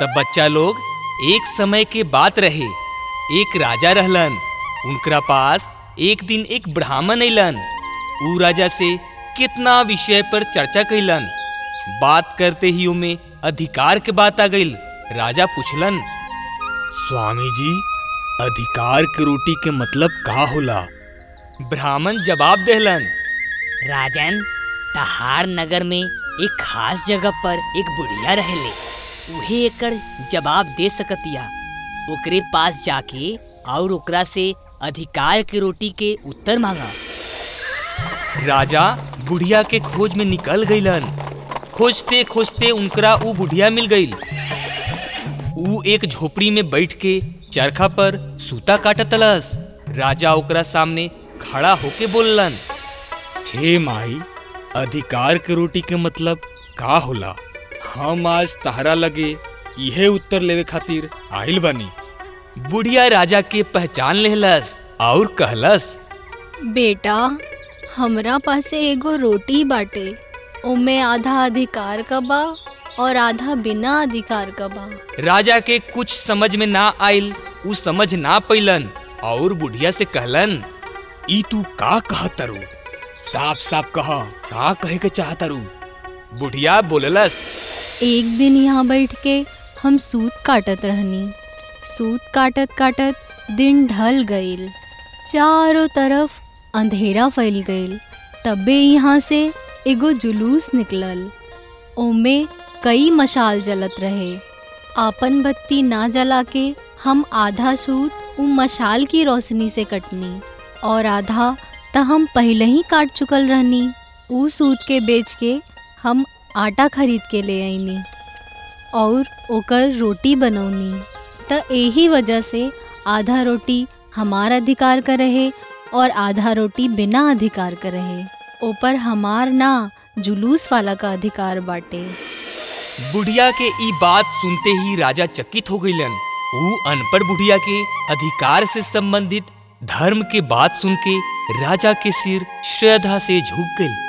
तब बच्चा लोग एक समय के बात रहे। एक राजा रहलन उनकरा पास एक दिन एक ब्राह्मण अइलन ऊ राजा से कितना विषय पर चर्चा कैलन बात करते ही में अधिकार के बात आ गई राजा पूछलन स्वामी जी अधिकार के रोटी के मतलब का होला? ब्राह्मण जवाब देहलन, राजन, तहार नगर में एक खास जगह पर एक बुढ़िया रहेले। उहे एकर जवाब दे सकतिया ओकरे पास जाके और ओकरा से अधिकार के रोटी के उत्तर मांगा। राजा बुढ़िया के खोज में निकल गईलन खोजते खोजते उनकरा ऊ बुढ़िया मिल गईल ऊ एक झोपड़ी में बैठ के चरखा पर सूता काटतलस राजा ओकरा सामने खड़ा होके बोललन, हे माई, अधिकार के रोटी के मतलब का होला? हम आज तहरा लगे इहे उत्तर लेवे खातिर आइल बनी। बुढ़िया राजा के पहचान लेहलस और कहलस। बेटा हमरा पास एगो रोटी बाटे उमे आधा अधिकार का बा और आधा बिना अधिकार का बा। राजा के कुछ समझ में ना आइल ऊ समझ ना पैलन और बुढ़िया से कहलन ई तू का कह कहतरू? साफ़ साफ़ कह का कहे के चाहतरू? बुढ़िया बोललस एक दिन यहाँ बैठ के हम सूत काटत रहनी। सूत काटत काटत दिन ढल गईल चारों तरफ़ अंधेरा फैल गईल तबे यहाँ से एगो जुलूस निकलल। ओमे कई मशाल जलत रहे। आपन बत्ती ना जला के हम आधा सूत उ मशाल की रोशनी से कटनी और आधा त हम पहले ही काट चुकल रहनी। उ सूत के बेच के हम आटा खरीद के ले आईनी और ओकर रोटी बनौनी। त यही वजह से आधा रोटी हमार अधिकार का रहे और आधा रोटी बिना अधिकार का रहे। ऊपर हमार ना जुलूस वाला का अधिकार बाटे। बुढ़िया के ई बात सुनते ही राजा चकित हो गईलन। ऊ अनपढ़ बुढ़िया के अधिकार से संबंधित धर्म के बात सुन के राजा के सिर श्रद्धा से झुक गई।